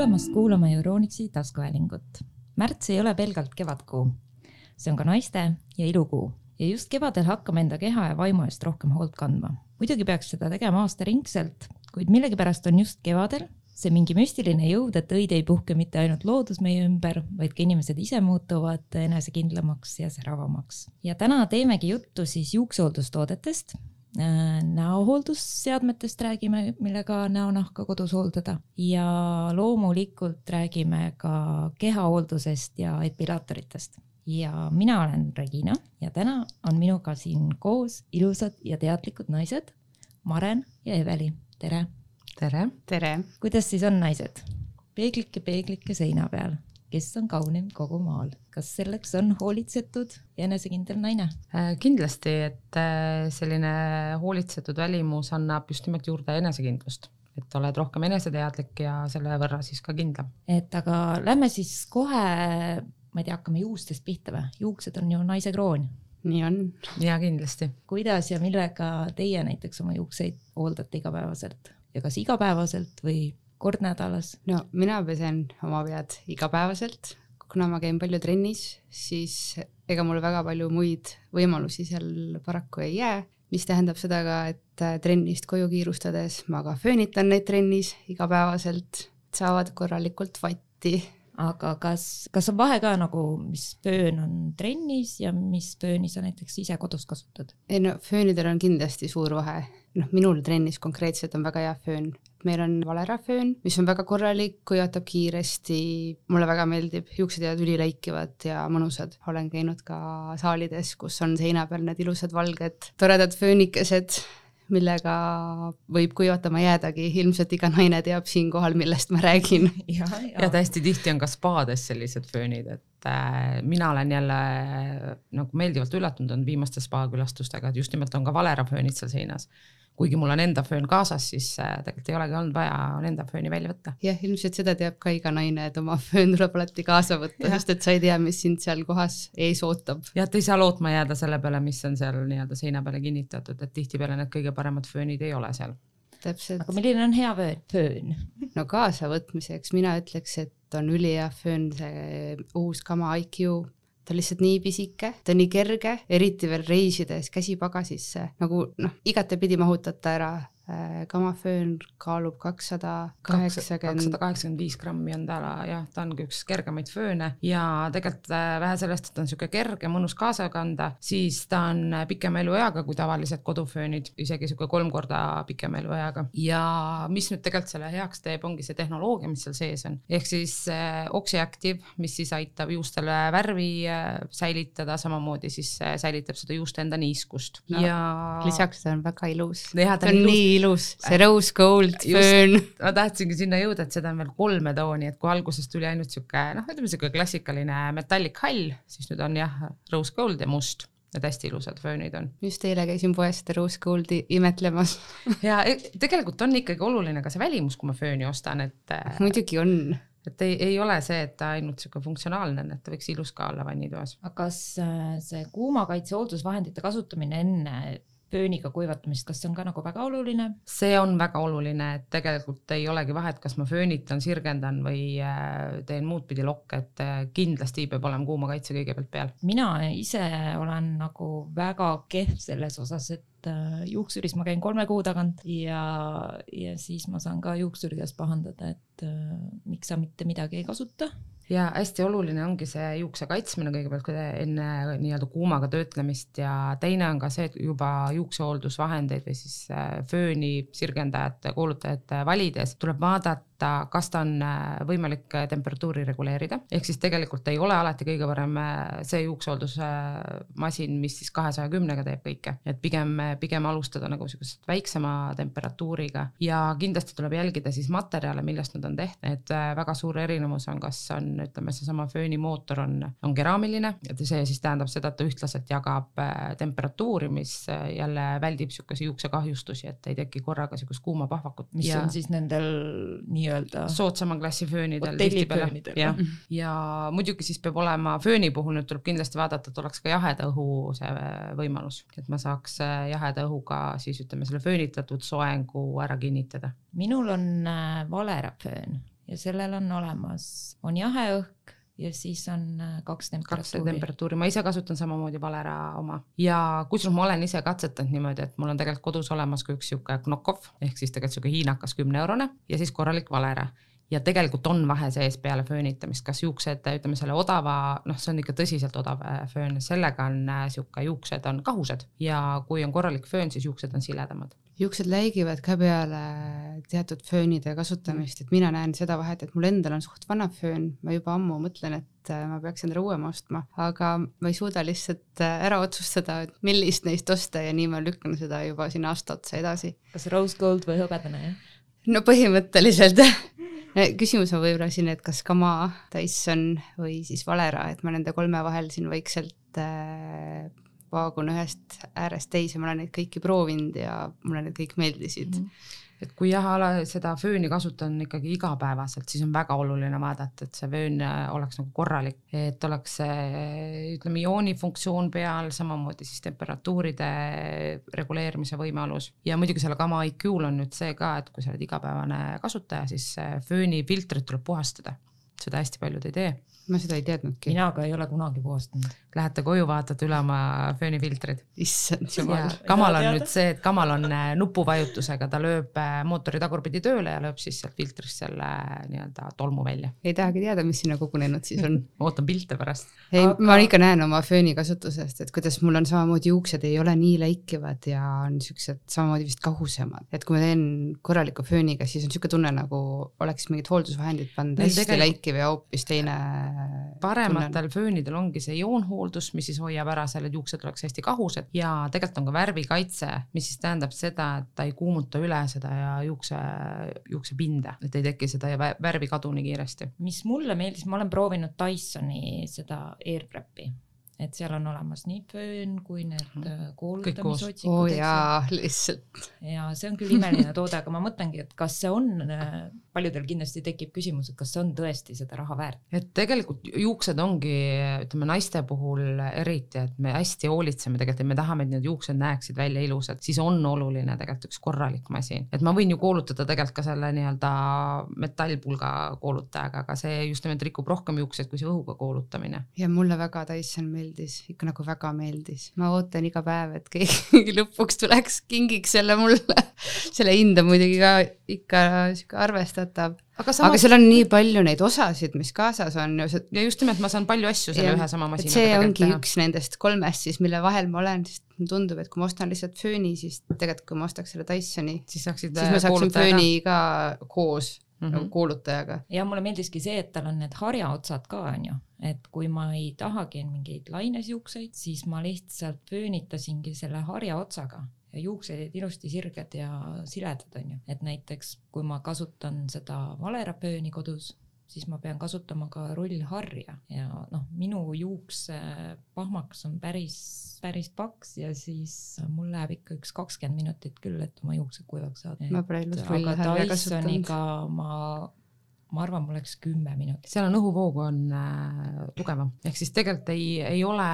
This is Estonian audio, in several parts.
tulemast kuulama Euronixi taskuhäälingut. märts ei ole pelgalt kevadkuu, see on ka naiste ja ilukuu ja just kevadel hakkame enda keha ja vaimu eest rohkem hoolt kandma. muidugi peaks seda tegema aastaringselt, kuid millegipärast on just kevadel see mingi müstiline jõud, et õid ei puhke mitte ainult loodus meie ümber, vaid ka inimesed ise muutuvad enesekindlamaks ja säravamaks. ja täna teemegi juttu siis juuksehooldustoodetest näohooldusseadmetest räägime, millega näonahka kodus hooldada ja loomulikult räägime ka kehahooldusest ja epilaatoritest. ja mina olen Regina ja täna on minuga siin koos ilusad ja teadlikud naised Maren ja Eveli, tere. tere. tere. kuidas siis on naised? peeglike, peeglike seina peal kes on kaunim kogu maal, kas selleks on hoolitsetud ja enesekindel naine? Äh, kindlasti, et äh, selline hoolitsetud välimus annab just nimelt juurde enesekindlust, et oled rohkem eneseteadlik ja selle võrra siis ka kindlam. et aga lähme siis kohe, ma ei tea, hakkame juustest pihta või? juuksed on ju naise kroon. nii on. ja kindlasti. kuidas ja millega teie näiteks oma juukseid hooldate igapäevaselt ja kas igapäevaselt või kord nädalas? no mina pesen oma pead igapäevaselt, kuna ma käin palju trennis, siis ega mul väga palju muid võimalusi seal paraku ei jää, mis tähendab seda ka, et äh, trennist koju kiirustades ma ka föönitan neid trennis igapäevaselt, saavad korralikult vatti. Aga kas, kas on vahe ka nagu, mis föön on trennis ja mis fööni sa näiteks ise kodus kasutad? ei no föönidel on kindlasti suur vahe, noh, minul trennis konkreetselt on väga hea föön, meil on Valera föön, mis on väga korralik, kuivatab kiiresti, mulle väga meeldib, juuksed jäävad üliläikivad ja mõnusad. olen käinud ka saalides, kus on seina peal need ilusad valged toredad föönikesed, millega võib kuivatama jäädagi, ilmselt iga naine teab siinkohal, millest ma räägin. ja, ja. ja hästi tihti on ka spaades sellised föönid, et äh, mina olen jälle äh, nagu meeldivalt üllatunud olnud viimaste spaakülastustega, et just nimelt on ka Valera föönid seal seinas kuigi mul on enda föön kaasas, siis äh, tegelikult ei olegi olnud vaja enda fööni välja võtta. jah, ilmselt seda teab ka iga naine, et oma föön tuleb alati kaasa võtta, sest et sa ei tea, mis sind seal kohas ees ootab. jah, et ei saa lootma jääda selle peale, mis on seal nii-öelda seina peale kinnitatud, et tihtipeale need kõige paremad föönid ei ole seal. täpselt. aga milline on hea föön, föön? no kaasavõtmiseks mina ütleks, et on ülihea föön see uus Kama IQ ta on lihtsalt nii pisike, ta on nii kerge, eriti veel reisides käsipagasisse, nagu noh, igatepidi mahutate ära kamaföön kaalub kakssada kaheksakümmend. kakssada kaheksakümmend viis grammi on ta jah, ta ongi üks kergemaid fööne ja tegelikult äh, vähe sellest, et ta on niisugune kerge, mõnus kaasa kanda, siis ta on äh, pikema elueaga kui tavalised koduföönid, isegi niisugune kolm korda pikema elueaga. ja mis nüüd tegelikult selle heaks teeb, ongi see tehnoloogia, mis seal sees on, ehk siis äh, Oxyactive, mis siis aitab juustele värvi äh, säilitada, samamoodi siis äh, säilitab seda juuste enda niiskust no, ja. lisaks ta on väga ilus. ta on ilus. nii ilus, see rose gold föön. ma tahtsingi sinna jõuda, et seda on veel kolme tooni, et kui alguses tuli ainult sihuke noh, ütleme sihuke klassikaline metallic hall, siis nüüd on jah, rose gold ja must Need hästi ilusad föönid on. just eile käisin poes seda rose gold'i imetlemas ja e, tegelikult on ikkagi oluline ka see välimus, kui ma fööni ostan, et. muidugi on et ei, ei ole see, et ta ainult sihuke funktsionaalne on, et ta võiks ilus ka olla vannitoas. aga kas äh, see kuumakaitse hooldusvahendite kasutamine enne pööniga kuivatamist, kas see on ka nagu väga oluline? see on väga oluline, et tegelikult ei olegi vahet, kas ma föönitan, sirgendan või äh, teen muud pidi lokke, et äh, kindlasti peab olema kuumakaitse kõigepealt peal. mina ise olen nagu väga kehv selles osas, et äh, juuksuris ma käin kolme kuu tagant ja, ja siis ma saan ka juuksuri käest pahandada, et miks sa mitte midagi ei kasuta ja hästi oluline ongi see juukse kaitsmine kõigepealt enne nii-öelda kuumaga töötlemist ja teine on ka see, et juba juuksehooldusvahendeid või siis äh, fööni, sirgendajat, kuulutajat valides tuleb vaadata, vaadata, kas ta on äh, võimalik äh, temperatuuri reguleerida, ehk siis tegelikult ei ole alati kõige parem äh, see juuksehooldusmasin, mis siis kahesaja kümnega teeb kõike, et pigem, pigem alustada nagu sihukesest väiksema temperatuuriga. Ja kindlasti tuleb jälgida siis materjale, millest nad on tehtud, et väga suur erinevus on, kas on, ütleme, seesama föönimootor on, on keraamiline, et see siis tähendab seda, et ta ühtlaselt jagab temperatuuri, mis jälle väldib sihukesi juuksekahjustusi, et ei teki korraga sihukest kuuma pahvakut. mis ja... on siis nendel nii nii-öelda. soodsama klassi föönidel tihtipeale, jah, ja muidugi siis peab olema fööni puhul nüüd tuleb kindlasti vaadata, et oleks ka jaheda õhu see võimalus, et ma saaks äh, jaheda õhuga siis ütleme selle föönitatud soengu ära kinnitada. minul on äh, Valera föön ja sellel on olemas, on jahe õhk ja siis on äh, kaks kaks temperatuuri. temperatuuri, ma ise kasutan samamoodi Valera oma. Ja kusjuures ma olen ise katsetanud niimoodi, et mul on tegelikult kodus olemas ka üks sihuke Knokov ehk siis tegelikult sihuke hiinakas kümneeurone ja siis korralik Valera ja tegelikult on vahe sees peale föönitamist, kas juuksed, ütleme selle odava, noh, see on ikka tõsiselt odav äh, föön, sellega on äh, sihuke, juuksed on kahused ja kui on korralik föön, siis juuksed on siledamad juuksed läigivad ka peale teatud föönide kasutamist, et mina näen seda vahet, et mul endal on suht vana föön, ma juba ammu mõtlen, et äh, ma peaks endale uuema ostma, aga ma ei suuda lihtsalt ära otsustada, et millist neist osta ja nii ma lükkan seda juba sinna aasta otsa edasi. kas rose gold või hõbedane, jah? no põhimõtteliselt küsimus on võib-olla siin, et kas Kama, Dyson või siis Valera, et ma nende kolme vahel siin vaikselt äh, vaagun ühest äärest teise, ma olen neid kõiki proovinud ja mulle need kõik meeldisid mm. -hmm et kui jah, seda fööni kasutan ikkagi igapäevaselt, siis on väga oluline vaadata, et see föön äh, oleks nagu korralik, et oleks see ütleme ioonifunktsioon peal, samamoodi siis temperatuuride reguleerimise võimalus. Ja muidugi selle Kama IQ-l on nüüd see ka, et kui sa oled igapäevane kasutaja, siis föönifiltrit tuleb puhastada, seda hästi paljud ei tee ma seda ei teadnudki. mina ka ei ole kunagi puhastanud. Lähete koju, vaatate üle oma föönifiltrid. issand jumal. Kamal on nüüd see, et Kamal on äh, nupuvajutusega, ta lööb äh, mootori tagurpidi tööle ja lööb siis sealt filtrist selle äh, nii-öelda tolmu välja. ei tahagi teada, mis sinna kogunenud siis on ootan pilte pärast. ei Aga..., ma ikka näen oma fööni kasutusest, et kuidas mul on samamoodi juuksed ei ole nii läikivad ja on siuksed samamoodi vist kahusemad, et kui ma teen korraliku fööniga, siis on siuke tunne nagu oleks mingid hooldusvahendid pandud hästi tegelikult... läikiv ja hoopis teine parematel tunnen. föönidel ongi see ioonhooldus, mis siis hoiab ära selle, et juuksed oleks hästi kahused ja tegelikult on ka värvikaitse, mis siis tähendab seda, et ta ei kuumuta üle seda ja juukse, juuksepinda, et ei teki seda värvi kadu nii kiiresti. mis mulle meeldis, ma olen proovinud Dysoni seda AirPrepi et seal on olemas nii föön kui need mhm. äh, koolutamisotsikud. oo oh, jaa, lihtsalt. ja see on küll imeline toode, aga ma mõtlengi, et kas see on, äh, paljudel kindlasti tekib küsimus, et kas see on tõesti seda raha väärt. et tegelikult juuksed ongi, ütleme naiste puhul eriti, et me hästi hoolitseme tegelikult, et me tahame, et need juuksed näeksid välja ilusad, siis on oluline tegelikult üks korralik masin, et ma võin ju koolutada tegelikult ka selle nii-öelda metallpulga koolutajaga, aga see just nimelt rikub rohkem juukseid kui see õhuga koolutamine. ja mulle väga Dyson meeldib meeldis, ikka nagu väga meeldis. ma ootan iga päev, et keegi lõpuks tuleks, kingiks selle mulle selle hind on muidugi ka ikka sihuke arvestatav. aga, samas... aga seal on nii palju neid osasid, mis kaasas on ju. ja just nimelt, ma saan palju asju selle ja, ühe sama masinaga. see ongi teha. üks nendest kolmest siis, mille vahel ma olen, sest mulle tundub, et kui ma ostan lihtsalt fööni, siis tegelikult kui ma ostaks selle Dysoni, siis saaksid siis ma saaksin fööni ka koos mm -hmm. nagu kuulutajaga. ja mulle meeldiski see, et tal on need harjaotsad ka onju, et kui ma ei tahagi mingeid lainesjuukseid, siis ma lihtsalt pöönitasingi selle harjaotsaga ja juuksed jäid ilusti sirged ja siledad onju, et näiteks kui ma kasutan seda valerapööni kodus siis ma pean kasutama ka rullharja ja noh, minu juuksepahmakas on päris, päris paks ja siis mul läheb ikka üks kakskümmend minutit küll, et oma juuksed kuivaks saada. ma pole ilus rullharja kasutanud. ma ma arvan, mul läks kümme minutit. seal on õhuvoogu on äh, tugevam, ehk siis tegelikult ei, ei ole,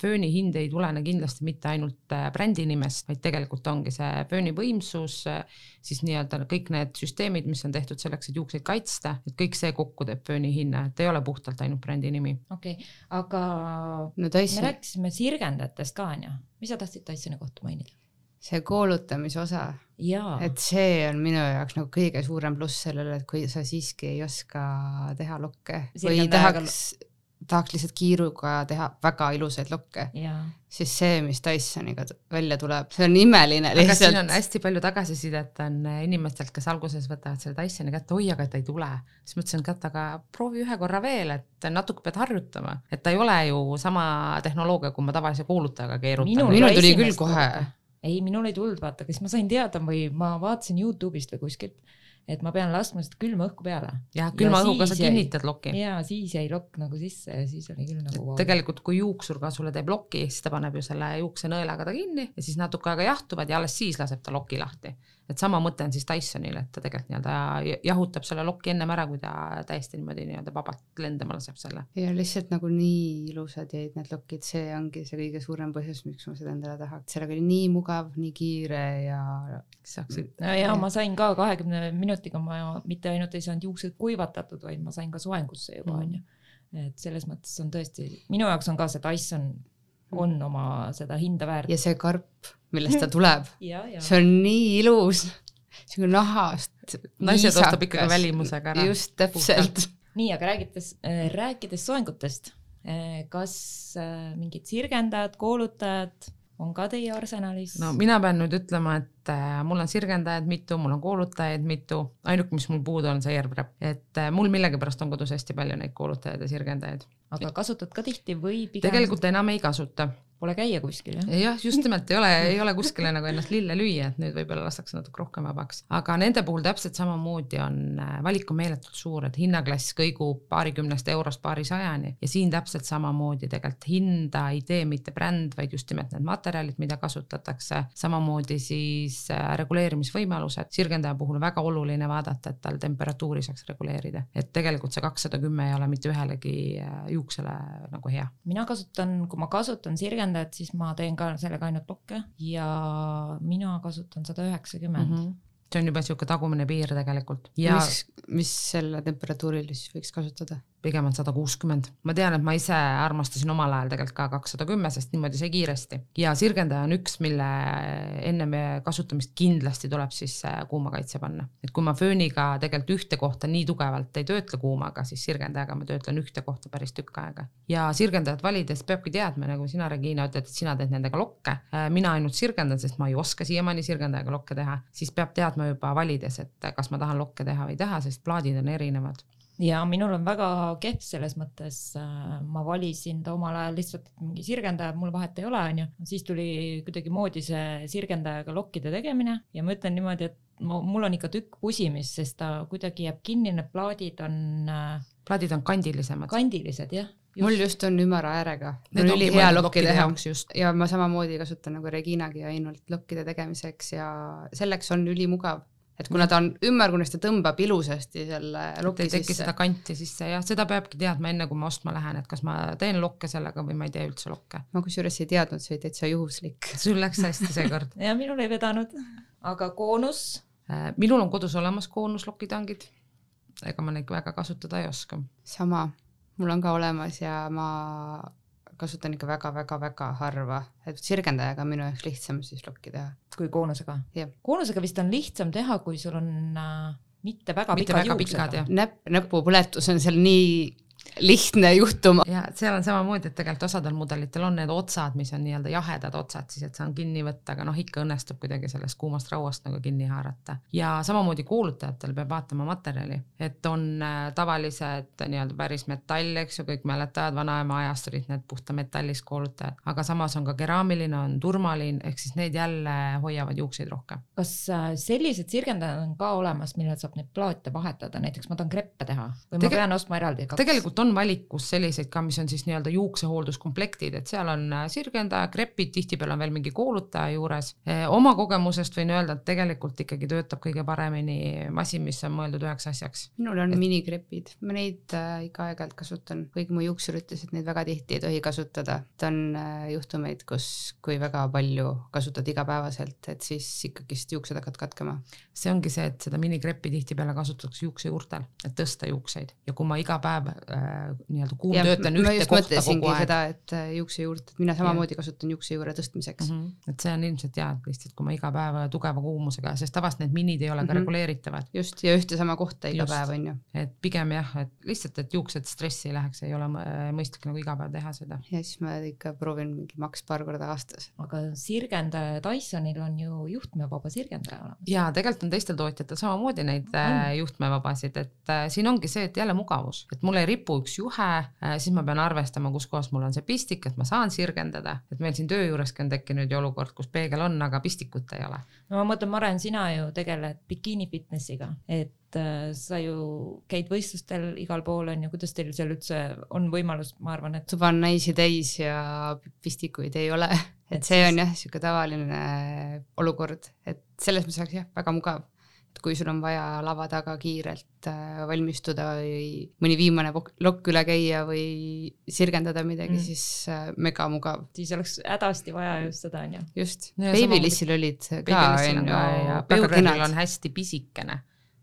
fööni hind ei tulene kindlasti mitte ainult äh, brändi nimest, vaid tegelikult ongi see fööni võimsus äh,, siis nii-öelda kõik need süsteemid, mis on tehtud selleks, et juukseid kaitsta, et kõik see kokku teeb fööni hinna, et ei ole puhtalt ainult brändi nimi. okei okay,, aga no, me rääkisime sirgendajatest ka onju, mis sa tahtsid Dysoni kohta mainida? See koolutamise osa, et see on minu jaoks nagu kõige suurem pluss sellele, et kui sa siiski ei oska teha lokke või tahaks, tahaks lihtsalt kiiruga teha väga ilusaid lokke, siis see, mis Dysoniga välja tuleb, see on imeline lihtsalt. aga siin on hästi palju tagasisidet on inimestelt, kes alguses võtavad selle Dysoni kätte, oi, aga ta ei tule. siis ma ütlesin, et kätt, aga proovi ühe korra veel, et natuke pead harjutama, et ta ei ole ju sama tehnoloogia, kui ma tavalise kuulutajaga keerutan. minul tuli küll kohe ei, minul ei tulnud vaata, kas ma sain teada või ma vaatasin Youtube'ist või kuskilt, et ma pean laskma seda külma õhku peale. jah, külma õhuga sa kinnitad lokki. ja siis jäi lokk nagu sisse ja siis oli küll nagu. tegelikult, kui juuksur ka sulle teeb lokki, siis ta paneb ju selle juuksenõelaga ta kinni ja siis natuke aega jahtuvad ja alles siis laseb ta loki lahti et sama mõte on siis Dysonil, et ta tegelikult nii-öelda jahutab selle loki ennem ära, kui ta täiesti niimoodi nii-öelda vabalt lendama laseb selle. ja lihtsalt nagu nii ilusad jäid need lokid, see ongi see kõige suurem põhjus, miks ma seda endale tahaks, sellega oli nii mugav, nii kiire ja. saaksid. no ja ma sain ka kahekümne minutiga, ma mitte ainult ei saanud juuksed kuivatatud, vaid ma sain ka soengusse juba onju mm et selles mõttes on tõesti, minu jaoks on ka see Dyson on oma seda hinda väärt. ja see karp, millest ta tuleb see on nii ilus, sihuke nahast. naised ostab ikkagi välimusega ära. just, täpselt. nii, aga räägites, äh, rääkides soengutest, äh, kas äh, mingid sirgendajad, koolutajad on ka teie arsenalis? no mina pean nüüd ütlema, et äh, mul on sirgendajaid mitu, mul on koolutajaid mitu, ainuke, mis mul puudu on, see AirPrep, et äh, mul millegipärast on kodus hästi palju neid koolutajaid ja sirgendajaid. aga kasutad ka tihti või pigem? tegelikult enam ei kasuta Pole käia kuskil jah? jah, just nimelt ei ole, ei ole kuskile nagu ennast lille lüüa, et nüüd võib-olla lastakse natuke rohkem vabaks, aga nende puhul täpselt samamoodi on, äh, valik on meeletult suur, et hinnaklass kõigub paarikümnest eurost paarisajani. Ja siin täpselt samamoodi tegelikult hinda ei tee mitte bränd, vaid just nimelt need materjalid, mida kasutatakse, samamoodi siis äh, reguleerimisvõimalused, sirgendaja puhul väga oluline vaadata, et tal temperatuuri saaks reguleerida, et tegelikult see kakssada kümme ei ole mitte ühelegi äh, juuksele nagu hea. mina kasutan, kui ma kasutan sirgendajat, tähendab, siis ma teen ka sellega ainult lokke ja mina kasutan sada üheksakümmend mhm see on juba niisugune tagumine piir tegelikult. mis, mis selle temperatuuril siis võiks kasutada? Pigem on sada kuuskümmend. ma tean, et ma ise armastasin omal ajal tegelikult ka kakssada kümme, sest niimoodi sai kiiresti ja sirgendaja on üks, mille ennem kasutamist kindlasti tuleb siis äh, kuumakaitse panna. et kui ma fööniga tegelikult ühte kohta nii tugevalt ei töötle kuumaga, siis sirgendajaga ma töötlen ühte kohta päris tükk aega. ja sirgendajat valides peabki teadma, nagu sina, Regina, ütled, et sina teed nendega lokke. Äh, mina ainult sirgendan, sest ma ei oska siiamaani sirgendajaga lokke teha, siis peab teadma juba valides, et kas ma tahan lokke teha või ei taha, sest plaadid on erinevad ja minul on väga kehv selles mõttes, äh, ma valisin ta omal ajal lihtsalt mingi sirgendaja, mul vahet ei ole, onju, siis tuli kuidagimoodi see sirgendajaga lokkide tegemine ja ma ütlen niimoodi, et mul on ikka tükk pusimist, sest ta kuidagi jääb kinni, need plaadid on. Äh, plaadid on kandilisemad. kandilised jah Just. mul just on ümara äärega. mul oli hea lokki teha ja ma samamoodi kasutan nagu Reginagi ainult lokkide tegemiseks ja selleks on ülimugav et kuna ta on ümmargune, siis ta tõmbab ilusasti selle loki sisse. ei teki seda kanti sisse jah, seda peabki teadma enne, kui ma ostma lähen, et kas ma teen lokke sellega või ma ei tee üldse lokke. ma kusjuures ei teadnud, see oli täitsa juhuslik. sul läks hästi seekord ja minul ei vedanud, aga koonus? Äh, minul on kodus olemas koonuslokitangid. ega ma neid väga kasutada ei oska. sama mul on ka olemas ja ma kasutan ikka väga-väga-väga harva, et sirgendajaga on minu jaoks lihtsam siis lokki teha. kui koonusega? koonusega vist on lihtsam teha, kui sul on äh, mitte väga mitte pikad juuksed. näpp, näpupõletus on seal nii lihtne juhtum. ja seal on samamoodi, et tegelikult osadel mudelitel on need otsad, mis on nii-öelda jahedad otsad siis, et saan kinni võtta, aga noh, ikka õnnestub kuidagi sellest kuumast rauast nagu kinni haarata. ja samamoodi kuulutajatel peab vaatama materjali, et on äh, tavalised nii-öelda päris metall, eks ju, kõik mäletavad, vanaema ajast olid need puhta metallist kuulutajad, aga samas on ka keraamiline, on turmaline, ehk siis need jälle hoiavad juukseid rohkem. kas äh, sellised sirgendajad on ka olemas, millel saab neid plaate vahetada, näiteks ma tahan kreppe teha või Tege ma pean ostma eraldi kaks? tegelikult on valikus selliseid ka, mis on siis nii-öelda juuksehoolduskomplektid, et seal on äh, sirgendaja, krepid, tihtipeale on veel mingi koolutaja juures. Äh, oma kogemusest võin öelda, et tegelikult ikkagi töötab kõige paremini masin, mis on mõeldud üheks asjaks. minul on et... minikrepid, ma neid äh, ikka aeg-ajalt kasutan, kuigi mu juuksur ütles, et neid väga tihti ei tohi kasutada. et on äh, juhtumeid, kus, kui väga palju kasutad igapäevaselt, et siis ikkagist juuksed hakkavad katkema. see ongi see, et seda minikreppi tihtipeale kasutatakse juuksejuurtel, et tõsta juukseid ja kui ma iga päev äh, nii-öelda kuumtöötlen ühte kohta kogu aeg. seda, et äh, juuksejuurt, et mina samamoodi ja. kasutan juuksejuure tõstmiseks mm. -hmm. et see on ilmselt hea, et lihtsalt kui ma iga päev tugeva kuumusega, sest tavaliselt need minid ei ole mm -hmm. ka reguleeritavad. just ja ühte sama kohta iga just. päev on ju. et pigem jah, et lihtsalt, et juuksed stressi ei läheks, ei ole mõistlik nagu iga päev teha seda. ja siis ma ikka proovin mingi maks paar korda aastas. aga sirgendaja Dysonil on ju juhtmevaba sirgendaja olemas. ja tegelikult on teistel tootjatel samamoodi neid on. Äh, juhtmevabasid, et äh, siin ongi see, et jälle mugavus, et mul ei ripu lipu, üks juhe, siis ma pean arvestama, kus kohas mul on see pistik, et ma saan sirgendada, et meil siin töö juureski on tekkinud ju olukord, kus peegel on, aga pistikut ei ole. no ma mõtlen, Maren, sina ju tegeled bikiini fitnessiga, et äh, sa ju käid võistlustel igal pool on ju, kuidas teil seal üldse on võimalus, ma arvan, et tuba on naisi täis ja pistikuid ei ole, et see on jah, niisugune tavaline olukord, et selles mõttes oleks jah, väga mugav kui sul on vaja lava taga kiirelt äh, valmistuda või mõni viimane lokk üle käia või sirgendada midagi mm., siis äh, mega mugav. siis oleks hädasti vaja just seda, on ju. just, Babylissil olid ka, on ju. Beureril on hästi pisikene,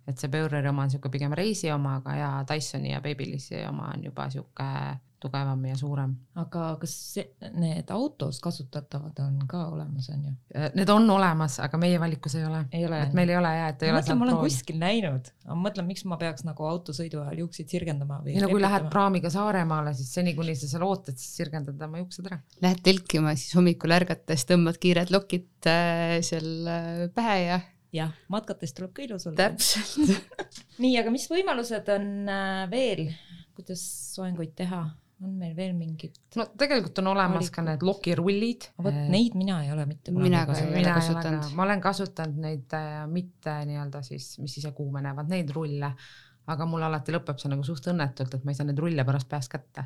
et see Beureri oma on niisugune pigem reisi oma, aga ja Dysoni ja Babylissi oma on juba niisugune tugevam ja suurem. aga kas see, need autos kasutatavad on ka olemas, on ju? Äh, need on olemas, aga meie valikus ei ole. et meil ei ole ja, et ei ma ole mõtlen, ma olen kuskil näinud, aga ma mõtlen, miks ma peaks nagu autosõidu ajal juukseid sirgendama või. ei no kui lähed praamiga Saaremaale, siis seni, kuni sa seal ootad, siis sirgendad oma juuksed ära. Lähed telkima, siis hommikul ärgates tõmbad kiired lokid äh, seal äh, pähe ja jah, matkates tuleb ka ilus olla. täpselt nii, aga mis võimalused on äh, veel, kuidas soenguid teha? On meil veel mingid? no tegelikult on olemas valikud. ka need lokirullid. vot neid mina ei ole mitte kunagi kasutanud. ma olen kasutanud neid äh, mitte nii-öelda siis, mis ise kuumenevad, neid rulle aga mul alati lõpeb see nagu suht õnnetult, et ma ei saa neid rulle pärast peast kätte.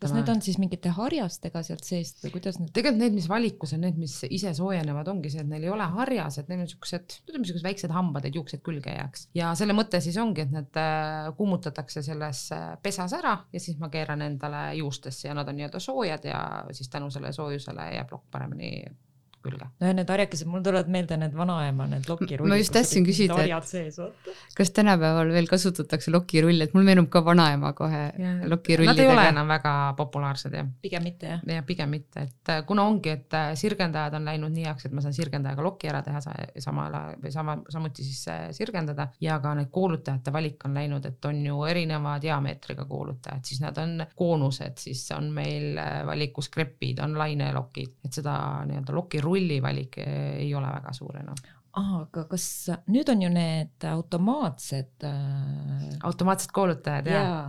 kas ma... need on siis mingite harjastega sealt seest või kuidas need? tegelikult need, mis valikus on, need, mis ise soojenevad, ongi see, et neil ei ole harjased, neil on siuksed, ütleme siuksed väiksed hambad, et juuksed külge ei jääks. ja selle mõte siis ongi, et need äh, kuumutatakse selles äh, pesas ära ja siis ma keeran endale juustesse ja nad on nii-öelda soojad ja siis tänu sellele soojusele jääb lokk paremini külge. no ja need harjakesed, mul tulevad meelde need vanaema, need lokirullid. ma just tahtsin küsida, et kas tänapäeval veel kasutatakse lokirulle, et mul meenub ka vanaema kohe lokirullidega. Nad ei ole enam väga populaarsed jah. pigem mitte jah? jah, pigem mitte, et äh, kuna ongi, et äh, sirgendajad on läinud nii heaks, et ma saan sirgendajaga lokki ära teha samal ajal või sama, samuti siis äh, sirgendada ja ka need koolutajate valik on läinud, et on ju erineva diameetriga koolutajad, siis nad on koonused, siis on meil valikus krepid, on lainelokid, et seda nii-öelda lokirulli rulli valik eh, ei ole väga suur enam aga kas nüüd on ju need automaatsed äh.... automaatsed kuulutajad ja, ja.,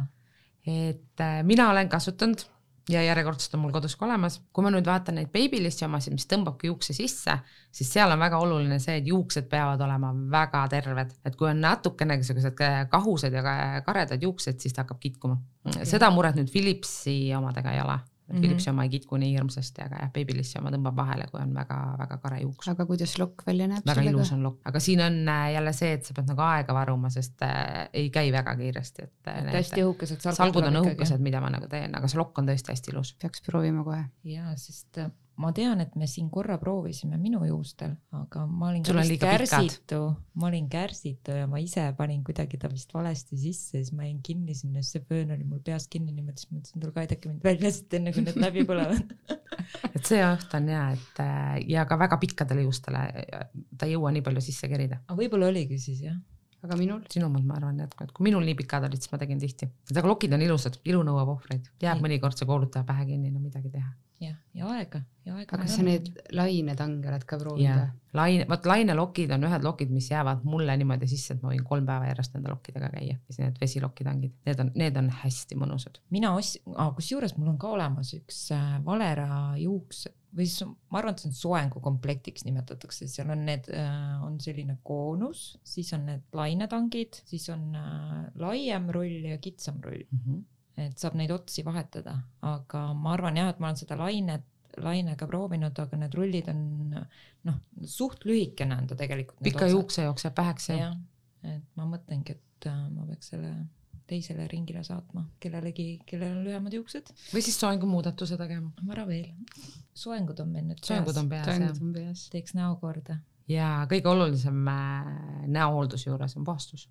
et äh, mina olen kasutanud ja järjekordselt on mul kodus ka olemas. kui ma nüüd vaatan neid Babylissi omasid, mis tõmbabki juukse sisse, siis seal on väga oluline see, et juuksed peavad olema väga terved, et kui on natukene niisugused kahused ja karedad juuksed, siis ta hakkab kitkuma. seda muret nüüd Philipsi omadega ei ole et Philipsi oma ei kitku nii hirmsasti, aga jah, Babylissi oma tõmbab vahele, kui on väga-väga kare juuks. aga kuidas lokk välja näeb? väga ilus on lokk, aga siin on äh, jälle see, et sa pead nagu aega varuma, sest äh, ei käi väga kiiresti, et, äh, et hästi õhukesed salgud, salgud on õhukesed, mida ma nagu teen, aga see lokk on tõesti hästi ilus. peaks proovima kohe. ja, sest ma tean, et me siin korra proovisime minu juustel, aga ma olin kärsitu, ma olin kärsitu ja ma ise panin kuidagi ta vist valesti sisse, siis ma jäin kinni sinna, siis see föön oli mul peas kinni niimoodi, siis mõtlesin, tulge aidake mind välja siit enne, kui need läbi põlevad. Et see oht on ja, et äh, ja ka väga pikkadele juustele ta ei jõua nii palju sisse kerida. aga võib-olla oligi siis jah. Aga minul? sinu omad, ma arvan jätkuvalt, kui minul nii pikad olid, siis ma tegin tihti, aga lokid on ilusad, ilu nõuab ohvreid, jääb mõnikord see koolutaja pähe kinni, no midagi teha jah, ja aega, ja aega. aga kas sa neid lainetange oled ka proovinud? laine, vot lainelokid on ühed lokid, mis jäävad mulle niimoodi sisse, et ma võin kolm päeva järjest nende lokkidega käia, siis need vesilokitangid, need on, need on hästi mõnusad. mina ostsin, kusjuures mul on ka olemas üks äh, Valera juuks või siis ma arvan, et see on soengukomplektiks nimetatakse, seal on need, äh, on selline koonus, siis on need lainetangid, siis on äh, laiem rull ja kitsam rull mm. -hmm et saab neid otsi vahetada, aga ma arvan jah, et ma olen seda lainet, lainega proovinud, aga need rullid on noh, suht lühikene on ta tegelikult. pika juukse jookseb väheks jah. et ma mõtlengi, et äh, ma peaks selle teisele ringile saatma kellelegi, kellel on lühemad juuksed. või siis soengumuudatuse tegema. vara veel, soengud on meil nüüd peas. soengud on peas, jah. teeks näo korda. ja kõige olulisem äh, näohoolduse juures on puhastus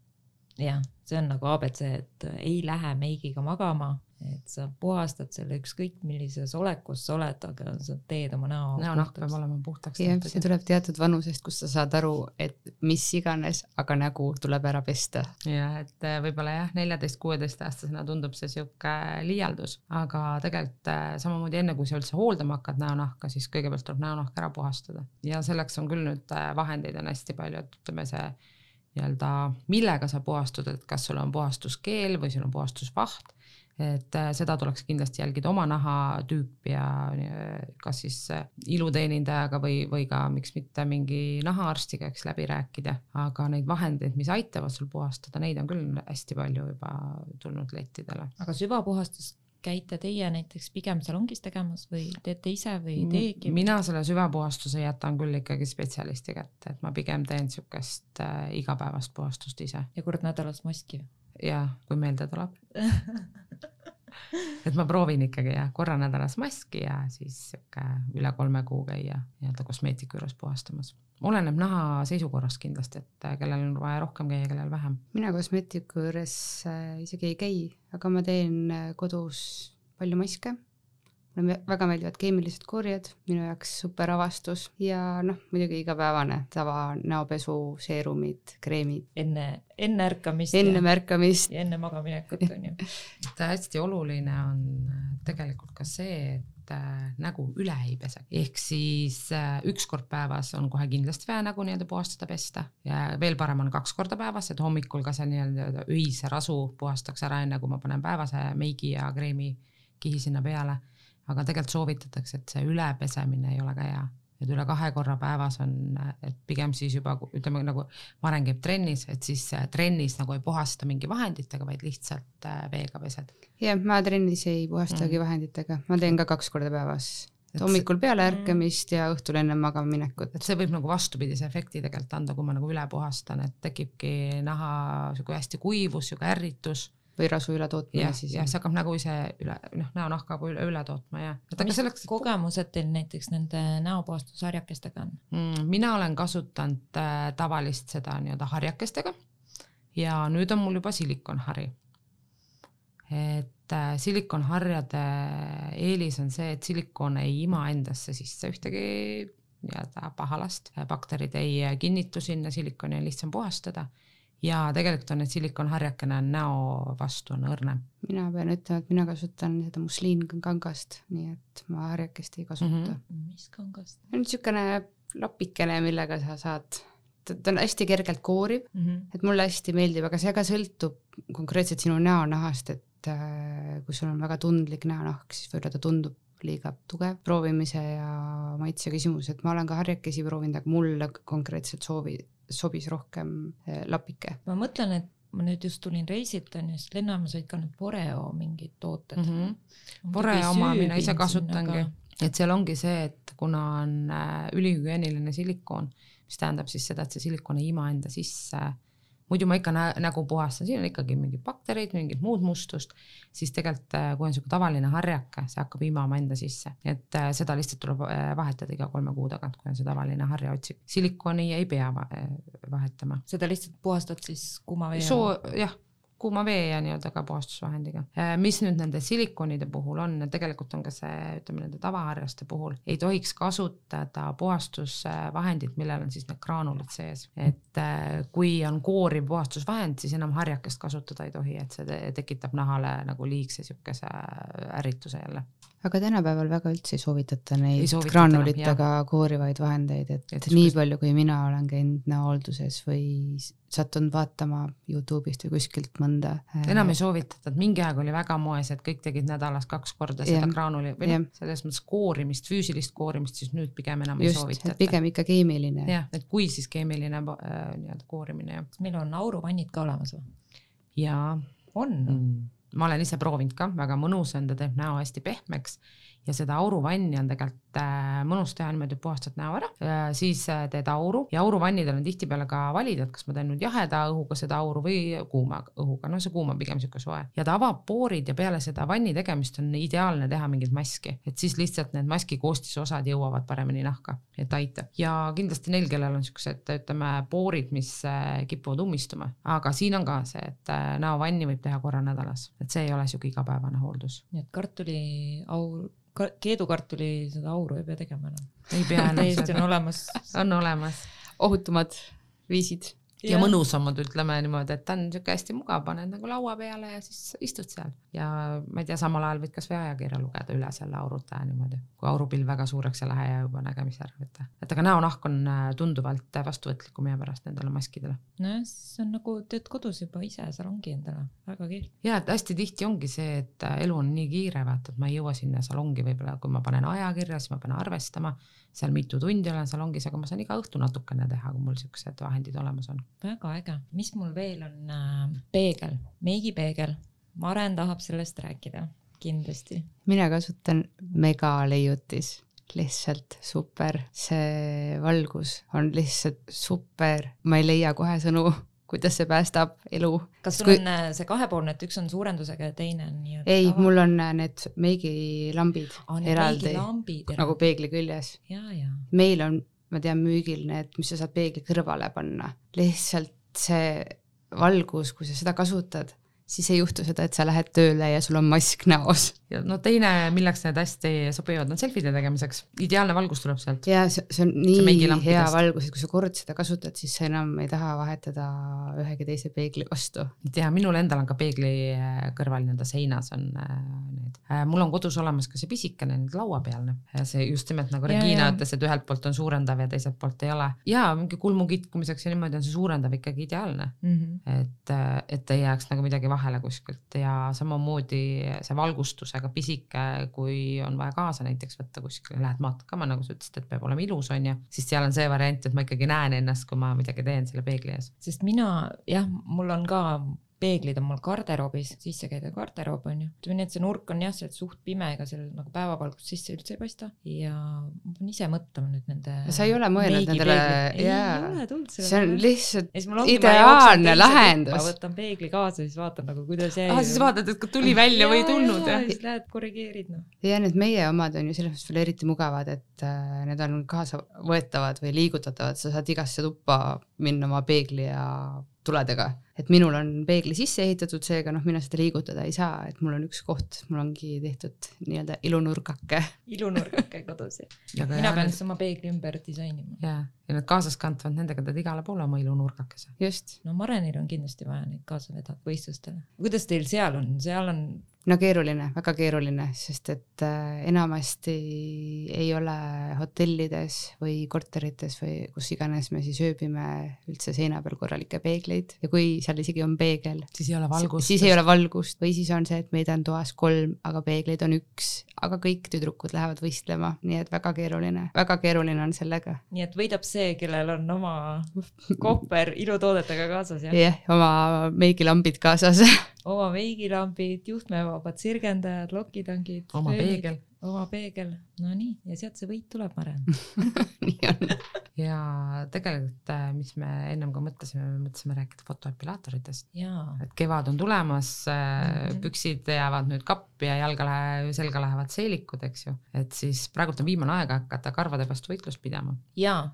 jah, see on nagu abc, et ei lähe meigiga magama, et sa puhastad selle ükskõik millises olekus sa oled, aga sa teed oma näo. näonahk peab olema puhtaks. jah, see tuleb teatud vanusest, kus sa saad aru, et mis iganes, aga nägu tuleb ära pesta. ja et äh, võib-olla jah, neljateist-kuueteistaastasena tundub see sihuke liialdus, aga tegelikult äh, samamoodi enne, kui sa üldse hooldama hakkad näonahka, siis kõigepealt tuleb näonahk ära puhastada ja selleks on küll nüüd äh, vahendeid on hästi palju, et ütleme see nii-öelda, millega sa puhastud, et kas sul on puhastuskeel või sul on puhastusvaht et äh, seda tuleks kindlasti jälgida, oma nahatüüpi ja äh, kas siis äh, iluteenindajaga või, või ka miks mitte mingi nahaarstiga, eks läbi rääkida, aga neid vahendeid, mis aitavad sul puhastada, neid on küll hästi palju juba tulnud lettidele. aga süvapuhastus käite teie näiteks pigem salongis tegemas või teete ise või ei teegi? mina selle süvapuhastuse jätan küll ikkagi spetsialisti kätte, et ma pigem teen niisugust äh, igapäevast puhastust ise. ja kord nädalas maski? jaa, kui meelde tuleb et ma proovin ikkagi jah, korra nädalas maski ja siis sihuke üle kolme kuu käia nii-öelda kosmeetiku juures puhastamas. oleneb naha seisukorrast kindlasti, et äh, kellel on vaja rohkem käia, kellel vähem. mina kosmeetiku juures äh, isegi ei käi, aga ma teen äh, kodus palju maske mulle väga meeldivad keemilised korjed, minu jaoks super avastus ja noh, muidugi igapäevane tava näopesu, seerumid, kreemid. enne, enne ärkamist. enne ärkamist. ja enne magaminekut on ju. et hästi oluline on tegelikult ka see, et äh, nägu üle ei pese, ehk siis äh, üks kord päevas on kohe kindlasti vaja nägu nii-öelda puhastada, pesta ja veel parem on kaks korda päevas, et hommikul ka see nii-öelda öise rasu puhastaks ära, enne kui ma panen päevase meigi ja kreemi kihi sinna peale aga tegelikult soovitatakse, et see ülepesemine ei ole ka hea, et üle kahe korra päevas on, et pigem siis juba ütleme nagu Maren käib trennis, et siis trennis nagu ei puhasta mingi vahenditega, vaid lihtsalt äh, veega pesed. jah, ma trennis ei puhastagi mm. vahenditega, ma teen ka kaks korda päevas et hommikul peale mm. ärkamist ja õhtul enne magama minekut. et see võib nagu vastupidise efekti tegelikult anda, kui ma nagu üle puhastan, et tekibki naha sihuke hästi kuivus, sihuke ärritus või rasu ületootmine siis. jah, see hakkab nägu ise üle, noh, näonahka üle, üle tootma ja. mis selleks... kogemused teil näiteks nende näopuhastusharjakestega on mm,? mina olen kasutanud äh, tavalist seda nii-öelda harjakestega ja nüüd on mul juba silikonhari. et äh, silikonharjade eelis on see, et silikon ei ima endasse sisse ühtegi nii-öelda pahalast, bakterid ei kinnitu sinna, silikoni on lihtsam puhastada ja tegelikult on need silikonharjakene näo vastu on õrnem. mina pean ütlema, et mina kasutan seda musliinkangast, nii et ma harjakest ei kasuta mm. -hmm. mis kangast? see on niisugune lapikene, millega sa saad, ta on hästi kergelt kooriv mm, -hmm. et mulle hästi meeldib, aga see ka sõltub konkreetselt sinu näonahast, et äh, kui sul on väga tundlik näonahk, siis võib-olla ta tundub liiga tugev proovimise ja maitse küsimus, et ma olen ka harjakesi proovinud, aga mulle konkreetselt soovi, sobis rohkem eh, lapike. ma mõtlen, et ma nüüd just tulin reisilt onju, siis lennujaamas olid ka need Boreo mingid tooted mm. -hmm. Boreo oma mina ise kasutangi et seal ongi see, et kuna on äh, ülihügieeniline silikoon, mis tähendab siis seda, et see silikon ei ima enda sisse muidu ma ikka nä nägu puhastan, siin on ikkagi mingid bakterid, mingit muud mustust, siis tegelikult äh, kui on sihuke tavaline harjake, see hakkab imama enda sisse, et äh, seda lihtsalt tuleb äh, vahetada iga kolme kuu tagant, kui on see tavaline harjaotsik. silikoni ei pea vahetama. seda lihtsalt puhastad siis kuuma vee? soo, jah kuuma vee ja nii-öelda ka puhastusvahendiga. Äh, mis nüüd nende silikonide puhul on, tegelikult on ka see, ütleme nende tavaharjaste puhul ei tohiks kasutada puhastusvahendit, millel on siis need graanulid sees, et äh, kui on kooriv puhastusvahend, siis enam harjakest kasutada ei tohi, et see tekitab nahale nagu liigse siukese ärrituse jälle aga tänapäeval väga üldse ei soovitata neid ei graanulitega koorivaid vahendeid, et, et nii kus... palju, kui mina olen käinud näohoolduses või sattunud vaatama Youtube'ist või kuskilt mõnda. Äh, enam ei soovitata, et mingi aeg oli väga moes, et kõik tegid nädalas kaks korda seda graanuli või noh, selles mõttes koorimist, füüsilist koorimist, siis nüüd pigem enam Just, ei soovitata. pigem ikka keemiline. jah, et kui siis keemiline äh, nii-öelda koorimine jah. meil on auruvannid ka olemas või? jaa. on mm.? ma olen ise proovinud ka, väga mõnus on, ta teeb näo hästi pehmeks ja seda auruvanni on tegelikult mõnus teha niimoodi, puhastad näo ära, siis äh, teed auru. Ja auruvannidel on tihtipeale ka valida, et kas ma teen nüüd jaheda õhuga seda auru või kuuma õhuga, no see kuum on pigem sihuke soe. Ja ta avab poorid ja peale seda vanni tegemist on ideaalne teha mingit maski, et siis lihtsalt need maski koostisosad jõuavad paremini nahka, et aitab ja kindlasti neil, kellel on siuksed, ütleme poorid, mis äh, kipuvad ummistuma, aga siin on ka see, et näovanni võib teha korra nädalas, et see ei ole sihuke igapäevane hooldus. nii et kartuliaur keedukartuli seda auru ei pea tegema enam. ei pea enam täiesti on olemas. on olemas. ohutumad viisid. Ja mõnusamad, ütleme niimoodi, et ta on niisugune hästi mugav, paned nagu laua peale ja siis istud seal ja ma ei tea, samal ajal võid kasvõi ajakirja lugeda üle selle aurutaja niimoodi, kui aurupilv väga suureks ei lähe ja juba nägemisi ära võtta. et aga näonahk on äh, tunduvalt vastuvõtlikum meie pärast nendele maskidele. nojah, siis on nagu teed kodus juba ise salongi endale, väga kihvt. ja, et hästi tihti ongi see, et äh, elu on nii kiire, vaata, et ma ei jõua sinna salongi võib-olla, kui ma panen ajakirja, siis ma pean arvestama seal mitu tundi olen salongis, aga ma saan iga õhtu natukene teha, kui mul siuksed vahendid olemas on. väga äge, mis mul veel on äh,, peegel, meigipeegel, Maren tahab sellest rääkida, kindlasti. mina kasutan megaleiutis, lihtsalt super, see valgus on lihtsalt super, ma ei leia kohe sõnu kuidas see päästab elu. kas sul kui... on äh, see kahepoolne, et üks on suurendusega ja teine on nii-öelda ei, mul on äh, need meigilambid oh, eraldi, meigilambid, nagu peegli küljes. meil on, ma tean, müügil need, mis sa saad peegli kõrvale panna, lihtsalt see valgus, kui sa seda kasutad siis ei juhtu seda, et sa lähed tööle ja sul on mask näos. no teine, milleks need hästi sobivad, on selfide tegemiseks. ideaalne valgus tuleb sealt. ja see, see on nii see hea valgus, et kui sa kord seda kasutad, siis sa enam ei taha vahetada ühegi teise peegli vastu. ja minul endal on ka peegli äh, kõrval nii-öelda seinas on äh, need. Äh, mul on kodus olemas ka see pisikene nüüd lauapealne, see just nimelt nagu ja, Regina ütles, et ühelt poolt on suurendav ja teiselt poolt ei ole. ja mingi kulmu kitkumiseks ja niimoodi on see suurendav ikkagi ideaalne mm. -hmm. et, et ei jääks nagu midagi vahele kuskilt ja samamoodi see valgustusega pisike, kui on vaja kaasa näiteks võtta kuskile, lähed matkama, nagu sa ütlesid, et peab olema ilus, on ju, siis seal on see variant, et ma ikkagi näen ennast, kui ma midagi teen selle peegli ees. sest mina jah, mul on ka peeglid on mul garderoobis, sisse käidav garderoob on ju. ütleme nii, et see nurk on jah, sealt suht pime, ega seal nagu päevavalgust sisse üldse ei paista ja ma pean ise mõtlema nüüd nende. sa ei ole mõelnud nendele, jaa, see on lihtsalt ideaalne lahendus. võtan peegli kaasa, siis vaatan nagu kuidas jäi. ah, siis vaatad, et tuli välja või ei tulnud jah? siis lähed korrigeerid noh. ja need meie omad on ju selles mõttes veel eriti mugavad, et äh, need on kaasavõetavad või liigutatavad, sa saad igasse tuppa minna oma peegli ja tuledega, et minul on peegli sisse ehitatud, seega noh, mina seda liigutada ei saa, et mul on üks koht, mul ongi tehtud nii-öelda ilunurgake. ilunurgake kodus jah. mina pean siis oma peegli ümber disainima. ja, ja need kaasaskantavad, nendega teed igale poole oma ilunurgakese. just. no Marenil on kindlasti vaja neid kaasa vedada võistlustele. kuidas teil seal on, seal on no keeruline, väga keeruline, sest et äh, enamasti ei ole hotellides või korterites või kus iganes me siis ööbime üldse seina peal korralikke peegleid ja kui seal isegi on peegel, siis ei ole valgust. siis ei ole valgust või siis on see, et meid on toas kolm, aga peegleid on üks, aga kõik tüdrukud lähevad võistlema, nii et väga keeruline, väga keeruline on sellega. nii et võidab see, kellel on oma kohver ilutoodetega kaasas jah? jah yeah,, oma meigilambid kaasas oma veigilambid, juhtmevabad sirgendajad, lokitangid. oma peegel. oma peegel, no nii, ja sealt see võit tuleb, Maren nii on. ja tegelikult, äh, mis me ennem ka mõtlesime, me mõtlesime rääkida fotoepilaatoritest. et kevad on tulemas mm, -hmm. püksid jäävad nüüd kappi ja jalga lähe, selga lähevad seelikud, eks ju, et siis praegult on viimane aeg hakata karvade vastu võitlust pidama. ja,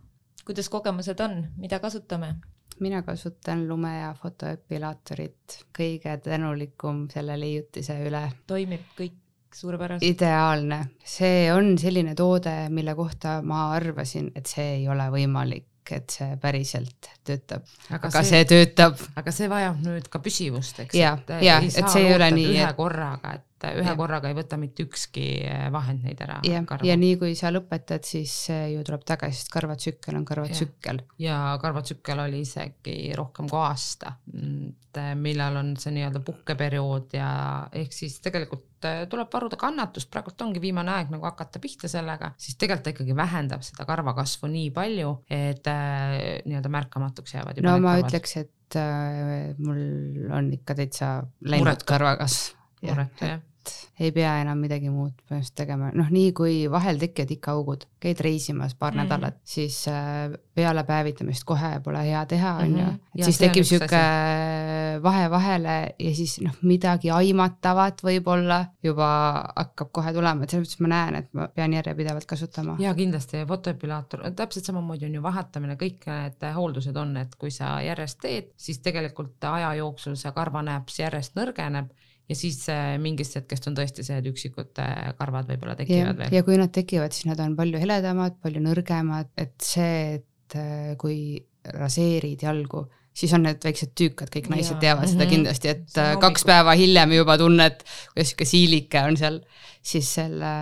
kuidas kogemused on, mida kasutame? Mina kasutan Lumea fotoepilaatorit, kõige tänulikum selle leiutise üle. toimib kõik suurepäraselt. ideaalne, see on selline toode, mille kohta ma arvasin, et see ei ole võimalik et see päriselt töötab, aga, aga see, see töötab. aga see vajab nüüd ka püsivust, eks. ja, ja, et see ei ole nii. ühe korraga, et et ühe ja. korraga ei võta mitte ükski eh, vahend neid ära. ja, nii kui sa lõpetad, siis ju tuleb tagasi, sest karvatsükkel on karvatsükkel. ja karvatsükkel oli isegi rohkem kui aasta, et eh, millal on see nii-öelda puhkeperiood ja ehk siis tegelikult eh, tuleb varuda kannatust, praegult ongi viimane aeg nagu hakata pihta sellega, siis tegelikult ta ikkagi vähendab seda karvakasvu nii palju, et äh, nii-öelda märkamatuks jäävad. no ma karvad. ütleks, et äh, mul on ikka täitsa läinud karvakasv. muretu jah ei pea enam midagi muud põhimõtteliselt tegema, noh, nii kui vahel tekivad ikka augud, käid reisimas paar mm. nädalat, siis äh, peale päevitamist kohe pole hea teha, on ju, mhm. et siis tekib sihuke vahe vahele ja siis noh, midagi aimatavat võib-olla juba hakkab kohe tulema, et selles mõttes ma näen, et ma pean järjepidevalt kasutama. ja kindlasti fotoepilaator, täpselt samamoodi on ju vahetamine, kõik need hooldused on, et kui sa järjest teed, siis tegelikult aja jooksul see karvanäps järjest nõrgeneb ja siis mingist hetkest on tõesti see, et üksikud äh, karvad võib-olla tekivad ja, veel. ja kui nad tekivad, siis nad on palju heledamad, palju nõrgemad, et see, et äh, kui raseerid jalgu, siis on need väiksed tüükad, kõik naised Jaa. teavad seda Mhm. kindlasti, et äh, kaks hommikul. päeva hiljem juba tunned, kuidas sihuke siilike on seal, siis selle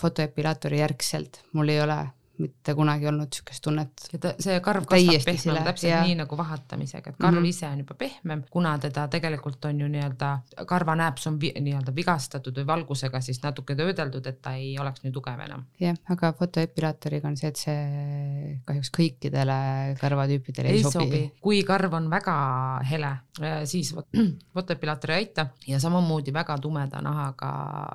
fotoepilaatori järgselt mul ei ole mitte kunagi olnud sihukest tunnet. ja see karv kasvab pehmem täpselt jah. nii nagu vahatamisega, et karv mm. -hmm. ise on juba pehmem, kuna teda tegelikult on ju nii-öelda, karvanääps on nii-öelda vigastatud või valgusega siis natuke töödeldud, et ta ei oleks nii tugev enam. jah, aga fotoepilaatoriga on see, et see kahjuks kõikidele karvatüüpidele ei, ei sobi, sobi, kui karv on väga hele, siis vot- fotopilaator ei aita ja samamoodi väga tumeda nahaga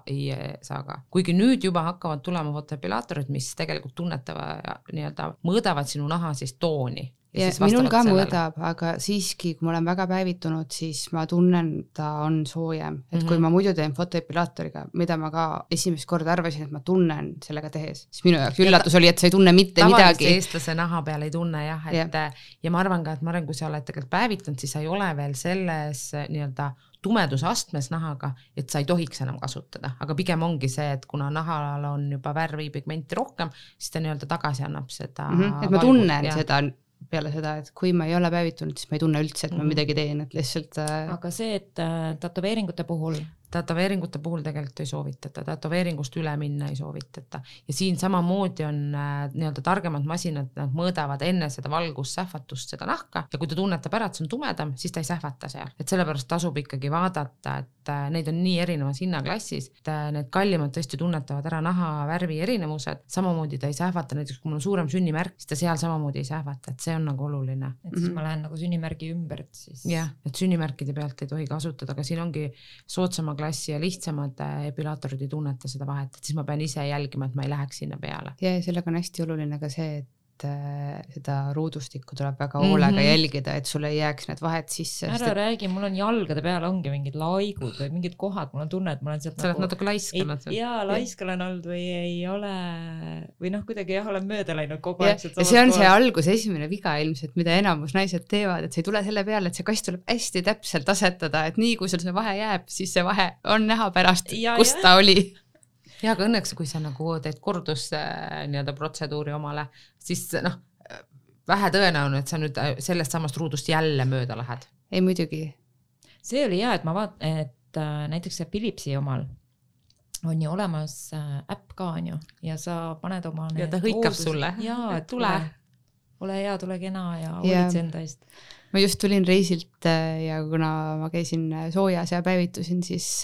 ei saa ka. kuigi nüüd juba hakkavad tulema fotopilaatorid, mis tegelikult tunnetavad ja nii-öelda mõõdavad sinu naha siis tooni. ja minul ka mõõdab, aga siiski, kui ma olen väga päevitunud, siis ma tunnen, ta on soojem, et mm -hmm. kui Mhm. ma muidu teen fotoepilaatoriga, mida ma ka esimest korda arvasin, et ma tunnen sellega tehes, siis minu jaoks üllatus oli, et sa ei tunne mitte midagi. eestlase naha peal ei tunne jah, et yeah. ja ma arvan ka, et Maren, kui sa oled tegelikult päevitunud, siis sa ei ole veel selles eh, nii-öelda tumedusastmes nahaga, et sa ei tohiks enam kasutada, aga pigem ongi see, et kuna nahal on juba värvipigmenti rohkem, siis ta nii-öelda tagasi annab seda mm. -hmm. et ma valgust, tunnen jah. seda peale seda, et kui ma ei ole päevitunud, siis ma ei tunne üldse, et ma Mhm. midagi teen, et lihtsalt äh, aga see, et äh, tätoveeringute puhul tätoveeringute puhul tegelikult ei soovitata, tätoveeringust üle minna ei soovitata. Ja siin samamoodi on äh, nii-öelda targemad masinad, nad mõõdavad enne seda valgussähvatust seda nahka ja kui ta tunnetab ära, et see on tumedam, siis ta ei sähvata seal, et sellepärast tasub ikkagi vaadata, et äh, neid on nii erinevas hinnaklassis, et äh, need kallimad tõesti tunnetavad ära naha värvi erinevused, samamoodi ta ei sähvata, näiteks kui mul on suurem sünnimärk, siis ta seal samamoodi ei sähvata, et see on nagu oluline. Et siis Mhm. ma lähen nagu sünnimärgi ümber, et siis. Jah, et sünnimärkide pealt ei tohi kasutada, aga siin ongi soodsama klassi ja lihtsamad äh, epilaatorid ei tunneta seda vahet, et siis ma pean ise jälgima, et ma ei läheks sinna peale. ja sellega on hästi oluline ka see, et äh, seda ruudustikku tuleb väga hoolega mm -hmm. jälgida, et sul ei jääks need vahed sisse. ära räägi, mul on jalgade peal ongi mingid laigud või mingid kohad, mul on tunne, et ma olen sealt sa oled nagu natuke laiskanud. jaa, laisk olen olnud või ei ole või noh, kuidagi jah, olen mööda läinud kogu ja, aeg ja see on see alguse esimene viga ilmselt, mida enamus naised teevad, et sa ei tule selle peale, et see kast tuleb hästi täpselt asetada, et nii kui sul see vahe jääb, siis see vahe on näha pärast, Ja, kus jah. ta oli. Ja aga õnneks, kui sa nagu teed kordus äh, nii-öelda protseduuri omale, siis noh, vähe tõenäoline, et sa nüüd äh, sellest samast ruudust jälle mööda lähed. ei muidugi, see oli hea, et ma vaat-, et äh, näiteks see Philipsi omal on ju olemas äh, äpp ka on ju ja sa paned oma Ja ta hõikab sulle, jaa, et tule. tule, ole hea, tule kena ja hoolitse enda eest. ma just tulin reisilt ja kuna ma käisin soojas ja päevitusin, siis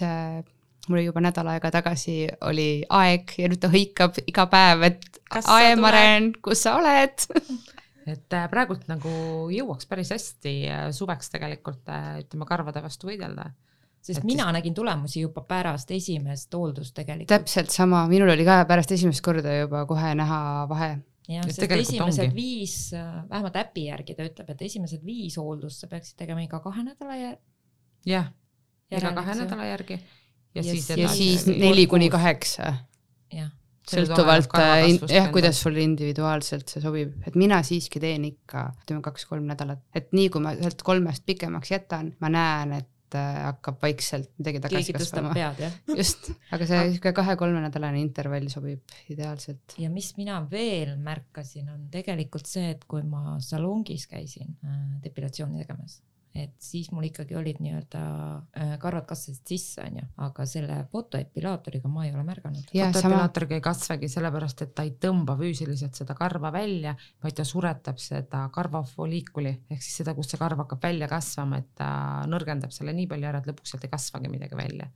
mul oli juba nädal aega tagasi oli aeg ja nüüd ta hõikab iga päev, et Ae? Maren, kus sa oled et äh, praegult nagu jõuaks päris hästi äh, suveks tegelikult äh, ütleme karvade vastu võidelda. sest Et mina nägin tulemusi juba pärast esimest hooldust tegelikult. täpselt sama, minul oli ka pärast esimest korda juba kohe näha vahe. jah, sest esimesed ongi. viis, vähemalt äpi järgi ta ütleb, et esimesed viis hooldust sa peaksid tegema iga kahe nädala jär- jah, iga kahe nädala järgi ja, Ja siis ja siis neli kuni kaheksa. Sõltuvalt äh, jah, kuidas sul individuaalselt see sobib, et mina siiski teen ikka ütleme kaks-kolm nädalat, et nii kui ma sealt kolmest pikemaks jätan, ma näen, et äh, hakkab vaikselt midagi tagasi kasvama. just, aga see sihuke kahe-kolmenädalane intervall sobib ideaalselt. ja mis mina veel märkasin, on tegelikult see, et kui ma salongis käisin äh, depilatsiooni tegemas, et siis mul ikkagi olid nii-öelda äh, karvad kasvasid sisse, onju, aga selle fotoepilaatoriga ma ei ole märganud. fotopilaatoriga ei kasvagi sellepärast, et ta ei tõmba füüsiliselt seda karva välja, vaid ta suretab seda karvafoliikuli ehk siis seda, kust see karv hakkab välja kasvama, et ta nõrgendab selle nii palju ära, et lõpuks sealt ei kasvagi midagi välja.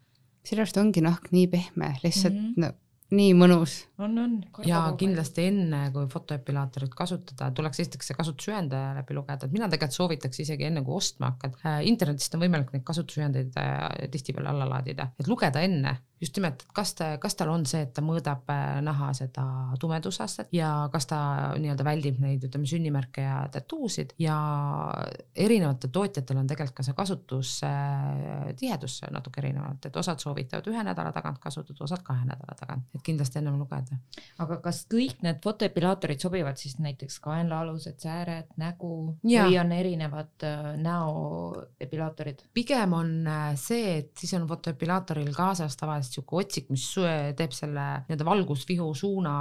sellepärast ongi nahk nii pehme, lihtsalt mm. -hmm. no, nii mõnus. on, on. ja kindlasti enne, kui fotoepilaatorit kasutada, tuleks esiteks see kasutusjuhendaja läbi lugeda, et mina tegelikult soovitaks isegi enne kui ostma hakkad äh,, internetist on võimalik neid kasutusjuhendeid äh, tihtipeale alla laadida, et lugeda enne just nimelt, et kas ta, kas tal on see, et ta mõõdab äh, naha seda tumedusastet ja kas ta nii-öelda väldib neid, ütleme sünnimärke ja tattuusid ja erinevatel tootjatel on tegelikult ka see kasutustihedus natuke erinevalt, et osad soovitavad ühe nädala tagant kasutada, osad kahe nädala tagant, et kindlasti ennem lugeda. aga kas kõik need fotoepilaatorid sobivad siis näiteks kaenlaalused, sääred, nägu Jaa. või on erinevad äh, näoepilaatorid? pigem on äh, see, et siis on fotoepilaatoril kaasas tavaliselt kindlasti sihuke otsik, mis teeb selle nii-öelda valgusvihu suuna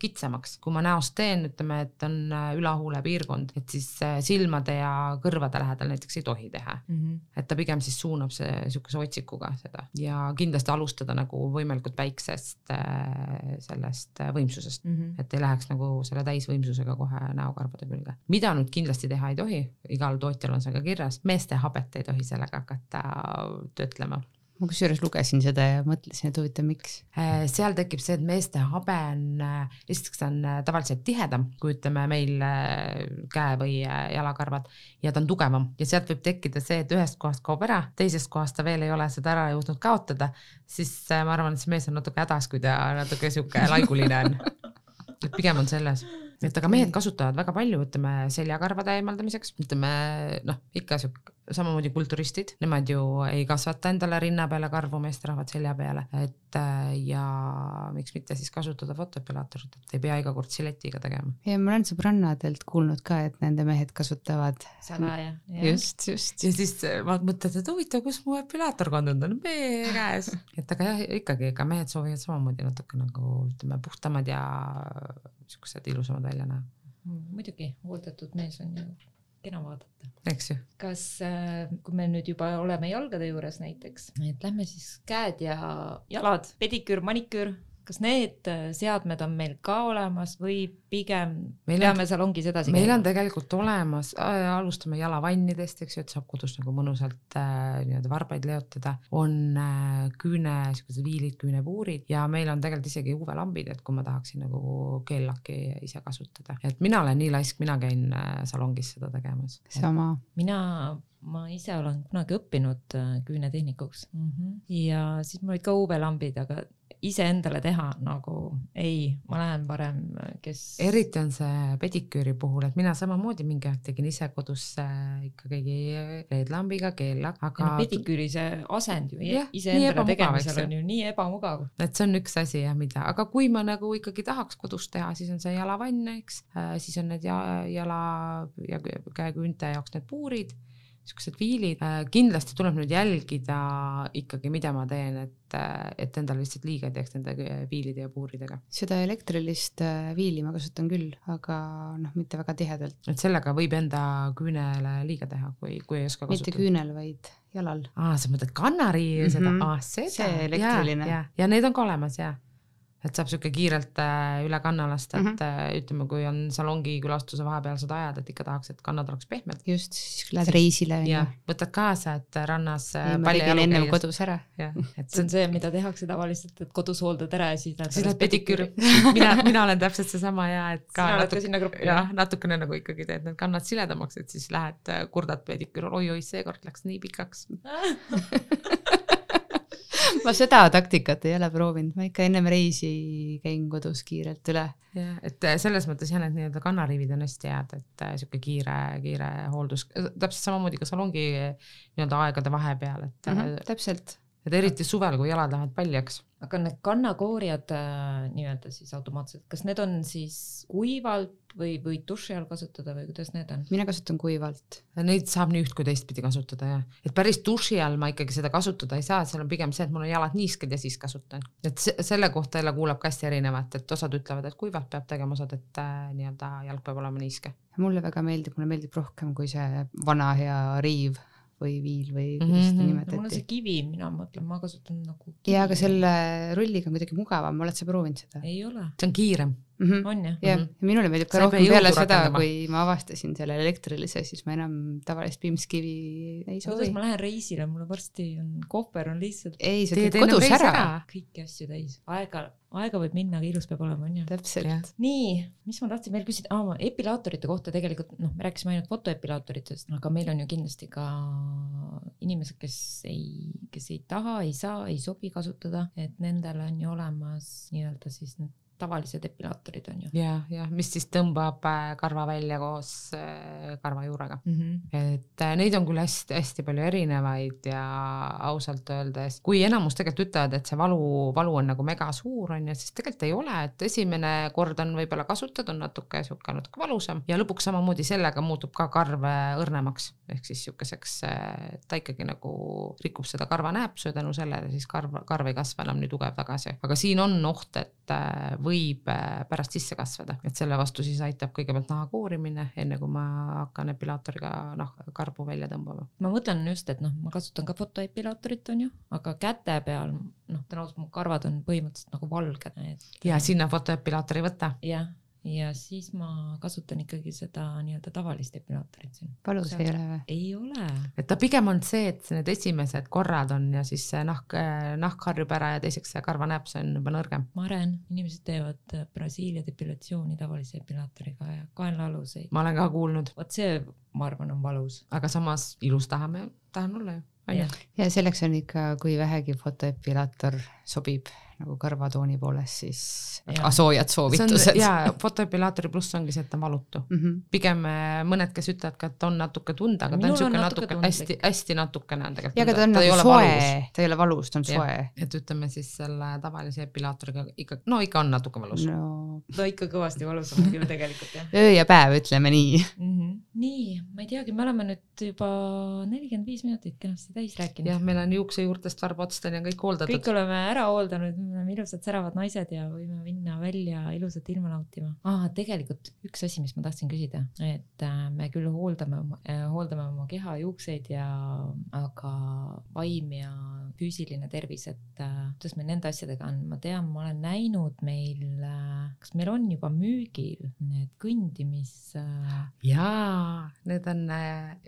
kitsamaks. kui ma näost teen, ütleme, et on äh, ülahuule piirkond, et siis äh, silmade ja kõrvade lähedal näiteks ei tohi teha mm. -hmm. et ta pigem siis suunab see sihukese otsikuga seda ja kindlasti alustada nagu võimalikult väiksest äh, sellest võimsusest mm, -hmm. et ei läheks nagu selle täisvõimsusega kohe näokarvade külge. mida nüüd kindlasti teha ei tohi, igal tootjal on see ka kirjas, meeste habet ei tohi sellega hakata töötlema ma kusjuures lugesin seda ja mõtlesin, et huvitav, miks. Äh, seal tekib see, et meeste habe on, äh, esiteks ta on äh, tavaliselt tihedam, kui ütleme meil käe või jalakarvad ja ta on tugevam ja sealt võib tekkida see, et ühest kohast kaob ära, teisest kohast ta veel ei ole seda ära jõudnud kaotada, siis ma arvan, et see mees on natuke hädas, kui ta natuke sihuke laiguline on. et pigem on selles et aga mehed kasutavad väga palju, ütleme seljakarvade eemaldamiseks, ütleme noh, ikka sihuke samamoodi kulturistid, nemad ju ei kasvata endale rinna peale karvu meesterahvad selja peale, et äh, ja miks mitte siis kasutada fotoepilaatorit, et ei pea iga kord siletiga tegema. ja ma olen sõbrannadelt kuulnud ka, et nende mehed kasutavad. salaja. just, just. ja siis äh, mõtled, et huvitav, kus mu epilaator kadunud on, meie käes. et aga jah, ikkagi, ega mehed soovivad samamoodi natuke nagu ütleme, puhtamad ja siuksed ilusamad välja näha. muidugi, hooldatud mees on ju kena vaadata. eks ju. kas, äh, kui me nüüd juba oleme jalgade juures näiteks, et lähme siis käed ja jalad, pediküür, maniküür kas need äh, seadmed on meil ka olemas või pigem meil peame on, salongis edasi meil käima? on tegelikult olemas äh,, alustame jalavannidest, eks ju, et saab kodus nagu mõnusalt äh, nii-öelda varbaid leotada, on äh, küüne, siuksed viilid, küünepuurid ja meil on tegelikult isegi UV-lambid, et kui ma tahaksin nagu keellaki ise kasutada, et mina olen nii laisk, mina käin äh, salongis seda tegemas. sama. mina ma ise olen kunagi õppinud äh, küünetehnikuks mm -hmm. ja siis mul olid ka UV-lambid, aga iseendale teha nagu ei, ma lähen parem, kes. eriti on see pediküüri puhul, et mina samamoodi mingi aeg tegin ise kodus äh, ikkagi LED-lambiga keella, aga pediküüri see asend ju iseendale tegemisel on ju nii ebamugav. et see on üks asi jah, mida, aga kui ma nagu ikkagi tahaks kodus teha, siis on see jalavann, eks äh,, siis on need ja, jala ja käeküünte jaoks need puurid niisugused viilid, äh, kindlasti tuleb nüüd jälgida ikkagi, mida ma teen, et, äh, et endale lihtsalt liiga ei teeks nende viilide ja puuridega. seda elektrilist äh, viili ma kasutan küll, aga noh, mitte väga tihedalt. et sellega võib enda küünele liiga teha, kui, kui ei oska kasutada. mitte küünel, vaid jalal. aa, sa mõtled kannari mm -hmm. seda, aa seda. see elektriline. ja, need on ka olemas ja et saab sihuke kiirelt äh, üle kanna lasta, et mm -hmm. ütleme, kui on salongi külastuse vahepealsed ajad, et ikka tahaks, et kannad oleks pehmed. just, siis lähed reisile ju. võtad kaasa, et rannas. Äh, ma tegin ennem kodus ära. et see on see, mida tehakse tavaliselt, et kodus hooldad ära ja siis lähed. siis lähed pediküüri mina, mina olen täpselt seesama ja et ka. sina oled ka sinna gruppi. jah, natukene nagu ikkagi teed need kannad siledamaks, et siis lähed kurdad pediküüri, oi-oi, seekord läks nii pikaks ma seda taktikat ei ole proovinud, ma ikka ennem reisi käin kodus kiirelt üle. jah, et äh, selles mõttes jah, need nii-öelda kannariivid on hästi head, et äh, sihuke kiire, kiire hooldus, täpselt samamoodi ka salongi nii-öelda aegade vahepeal, et mm. -hmm, täpselt. Et eriti suvel, kui jalad lähevad paljaks aga need kannakoorijad äh, nii-öelda siis automaatselt, kas need on siis kuivalt või võid duši all kasutada või kuidas need on? mina kasutan kuivalt. Neid saab nii üht kui teistpidi kasutada jah, et päris duši all ma ikkagi seda kasutada ei saa, seal on pigem see, et mul on jalad niisked ja siis kasutan. et se selle kohta jälle kuuleb ka hästi erinevat, et osad ütlevad, et kuivalt peab tegema, osad, et äh, nii-öelda jalg peab olema niiske. mulle väga meeldib, mulle meeldib rohkem kui see vana hea riiv või viil või kuidas mm -hmm. seda nimetati. mul on see kivi, mina mõtlen, ma kasutan nagu. ja, aga selle rulliga on kuidagi mugavam, oled sa proovinud seda? ei ole. see on kiirem mm. -hmm. on jah? jah, ja minule meeldib ka rohkem peale seda, kui ma avastasin selle elektrilise, siis ma enam tavalist piimskivi ei soovi. kuidas ma lähen reisile, mul varsti on kohver on lihtsalt. ei, sa teed kodus ära, ära.. kõiki asju täis, aega, aega võib minna, aga ilus peab olema, onju. täpselt. nii, mis ma tahtsin veel küsida ah,, epilaatorite kohta tegelikult noh, me rääkisime ainult fotoepilaatoritest, aga meil on ju kindlasti ka inimesed, kes ei, kes ei taha, ei saa, ei sobi kasutada, et nendel on ju olemas nii-öelda siis need tavalised epilaatorid on ju. ja, ja mis siis tõmbab äh, karva välja koos äh, karvajuurega mm. -hmm. et äh, neid on küll hästi-hästi palju erinevaid ja ausalt öeldes, kui enamus tegelikult ütlevad, et see valu, valu on nagu mega suur on ju, siis tegelikult ei ole, et esimene kord on võib-olla kasutatud, on natuke sihuke natuke valusam ja lõpuks samamoodi sellega muutub ka karv õrnemaks ehk siis sihukeseks, ta ikkagi nagu rikub seda karvanääpsu ja tänu sellele siis karv, karv ei kasva enam nii tugev tagasi, aga siin on oht, et võib äh, pärast sisse kasvada, et selle vastu siis aitab kõigepealt naha koorimine, enne kui ma hakkan epilaatoriga noh, karbu välja tõmbama. ma mõtlen just, et noh, ma kasutan ka fotoepilaatorit, on ju, aga käte peal noh, täna mu karvad on põhimõtteliselt nagu valged, et. ja sinna fotoepilaator ei võta. jah ja siis ma kasutan ikkagi seda nii-öelda tavalist epilaatorit siin. valus ei ole või? ei ole. et ta pigem on see, et need esimesed korrad on ja siis see nahk, nahk harjub ära ja teiseks see karvanääps on juba nõrgem. ma arvan, inimesed teevad Brasiilia depilatsiooni tavalise epilaatoriga ja kaenlaaluseid. ma olen ka kuulnud. vot see, ma arvan, on valus. aga samas ilus tahame, tahan olla ju. ja selleks on ikka, kui vähegi fotoepilaator sobib nagu kõrvatooni poolest, siis väga soojad soovitused. ja fotoepilaatori pluss ongi see, et ta on valutu mm. -hmm. pigem äh, mõned, kes ütlevad ka, et on natuke tunda, aga ta on siuke natuke, natuke hästi-hästi natukene on tegelikult. ja, aga ta on ta nagu soe, ta ei ole valus, ta on ja. soe. et ütleme siis selle tavalise epilaatoriga ikka, no ikka on natuke valus no.. no ikka kõvasti valusam küll tegelikult jah. öö ja päev, ütleme nii mm. -hmm. nii, ma ei teagi, me oleme nüüd juba nelikümmend viis minutit kenasti täis rääkinud. jah, meil on juuksejuurtest varbaotsteni on kõik hooldatud. kõik oleme ära hooldanud me oleme ilusad säravad naised ja võime minna välja ilusat ilma nautima ah,. tegelikult üks asi, mis ma tahtsin küsida, et äh, me küll hooldame oma äh,, hooldame oma keha, juukseid ja, aga vaim ja füüsiline tervis, et äh, kuidas meil nende asjadega on, ma tean, ma olen näinud meil kas meil on juba müügil need kõndimis jaa, need on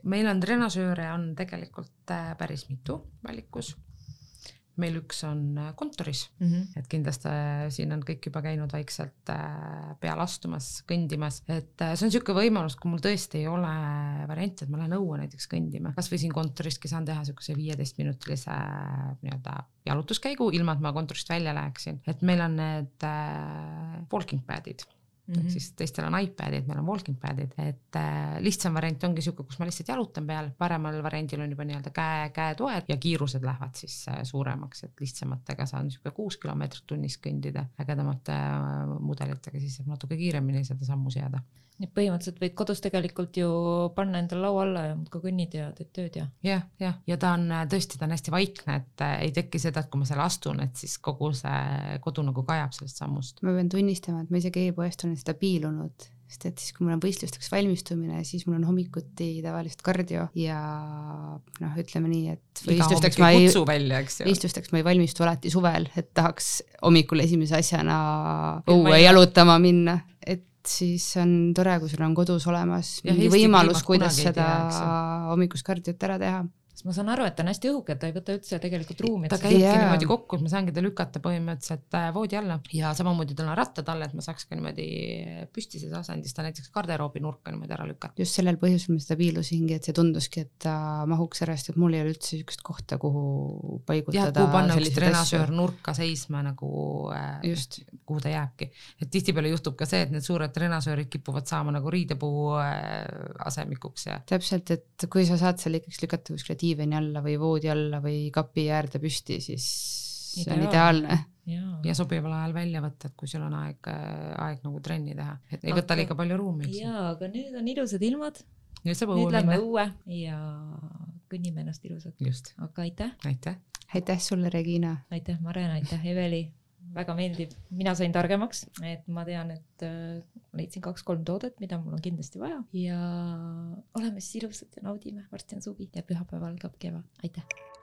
meil on trenažööre on tegelikult päris mitu valikus meil üks on äh, kontoris. Mm, -hmm. et kindlasti äh, siin on kõik juba käinud vaikselt äh, peale astumas, kõndimas, et see on niisugune võimalus, kui mul tõesti ei ole varianti, et ma lähen õue näiteks kõndima, kasvõi siin kontoriski saan teha niisuguse viieteistminutilise nii-öelda jalutuskäigu, ilma et ma kontorist välja läheksin, et meil on need walking pad'id mm -hmm. ehk siis teistel on iPadid, meil on walking pad'id, et äh, lihtsam variant ongi sihuke, kus ma lihtsalt jalutan peal, paremal variandil on juba nii-öelda käe, käetoed ja kiirused lähevad siis äh, suuremaks, et lihtsamatega saan sihuke kuus kilomeetrit tunnis kõndida, ägedamate äh, mudelitega siis saab natuke kiiremini seda sammus jääda nii et põhimõtteliselt võid kodus tegelikult ju panna endale laua alla ja muudkui kõnnid ja teed tööd ja. jah, jah, ja ta on tõesti, ta on hästi vaikne, et äh, ei teki seda, et kui ma seal astun, et siis kogu see kodu nagu kajab sellest sammust. ma pean tunnistama, et ma isegi e-poest olen seda piilunud, sest et siis, kui mul on võistlusteks valmistumine, siis mul on hommikuti tavaliselt kardio ja noh, ütleme nii, et võistlusteks ma ei, võistlusteks ma ei valmistu alati suvel, et tahaks hommikul esimese asjana õue jalutama minna, et siis on tore, kui sul on kodus olemas ja mingi võimalus, kuidas seda hommikust kardiot ära teha sest ma saan aru, et ta on hästi õhuke, ta ei võta üldse tegelikult ruumi. ta käibki yeah. niimoodi kokku, et ma saangi ta lükata põhimõtteliselt äh, voodi alla ja samamoodi tal on rattad all, et ma saaks ka niimoodi püstises asendis ta näiteks garderoobi nurka niimoodi ära lükata. just sellel põhjusel ma seda piilusingi, et see tunduski, et ta mahuks ära, sest et mul ei ole üldse niisugust kohta, kuhu paigutada. jah, kuhu panna üks trenažöör nurka seisma nagu äh, just, kuhu ta jääbki. et tihtipeale juhtub ka see, et need suured trenažöörid kipuvad saama nagu riidepuu äh, asemikuks ja. täpselt, et kui sa saad selle ikkagi lükata kuskile diivani alla või voodi alla või kapi äärde püsti, siis see on ideaalne. Ja. ja sobival ajal välja võtta, et kui sul on aeg, aeg nagu trenni teha, et ei aga, võta liiga palju ruumi. ja, aga nüüd on ilusad ilmad. nüüd saab õue minna. õue ja kõnnime ennast ilusalt. aga aitäh. aitäh. aitäh sulle, Regina. aitäh, Maren, aitäh, Eveli väga meeldib, mina sain targemaks, et ma tean, et äh, leidsin kaks-kolm toodet, mida mul on kindlasti vaja ja oleme siis ilusad ja naudime, varsti on suvi ja pühapäeval algab kevad, aitäh.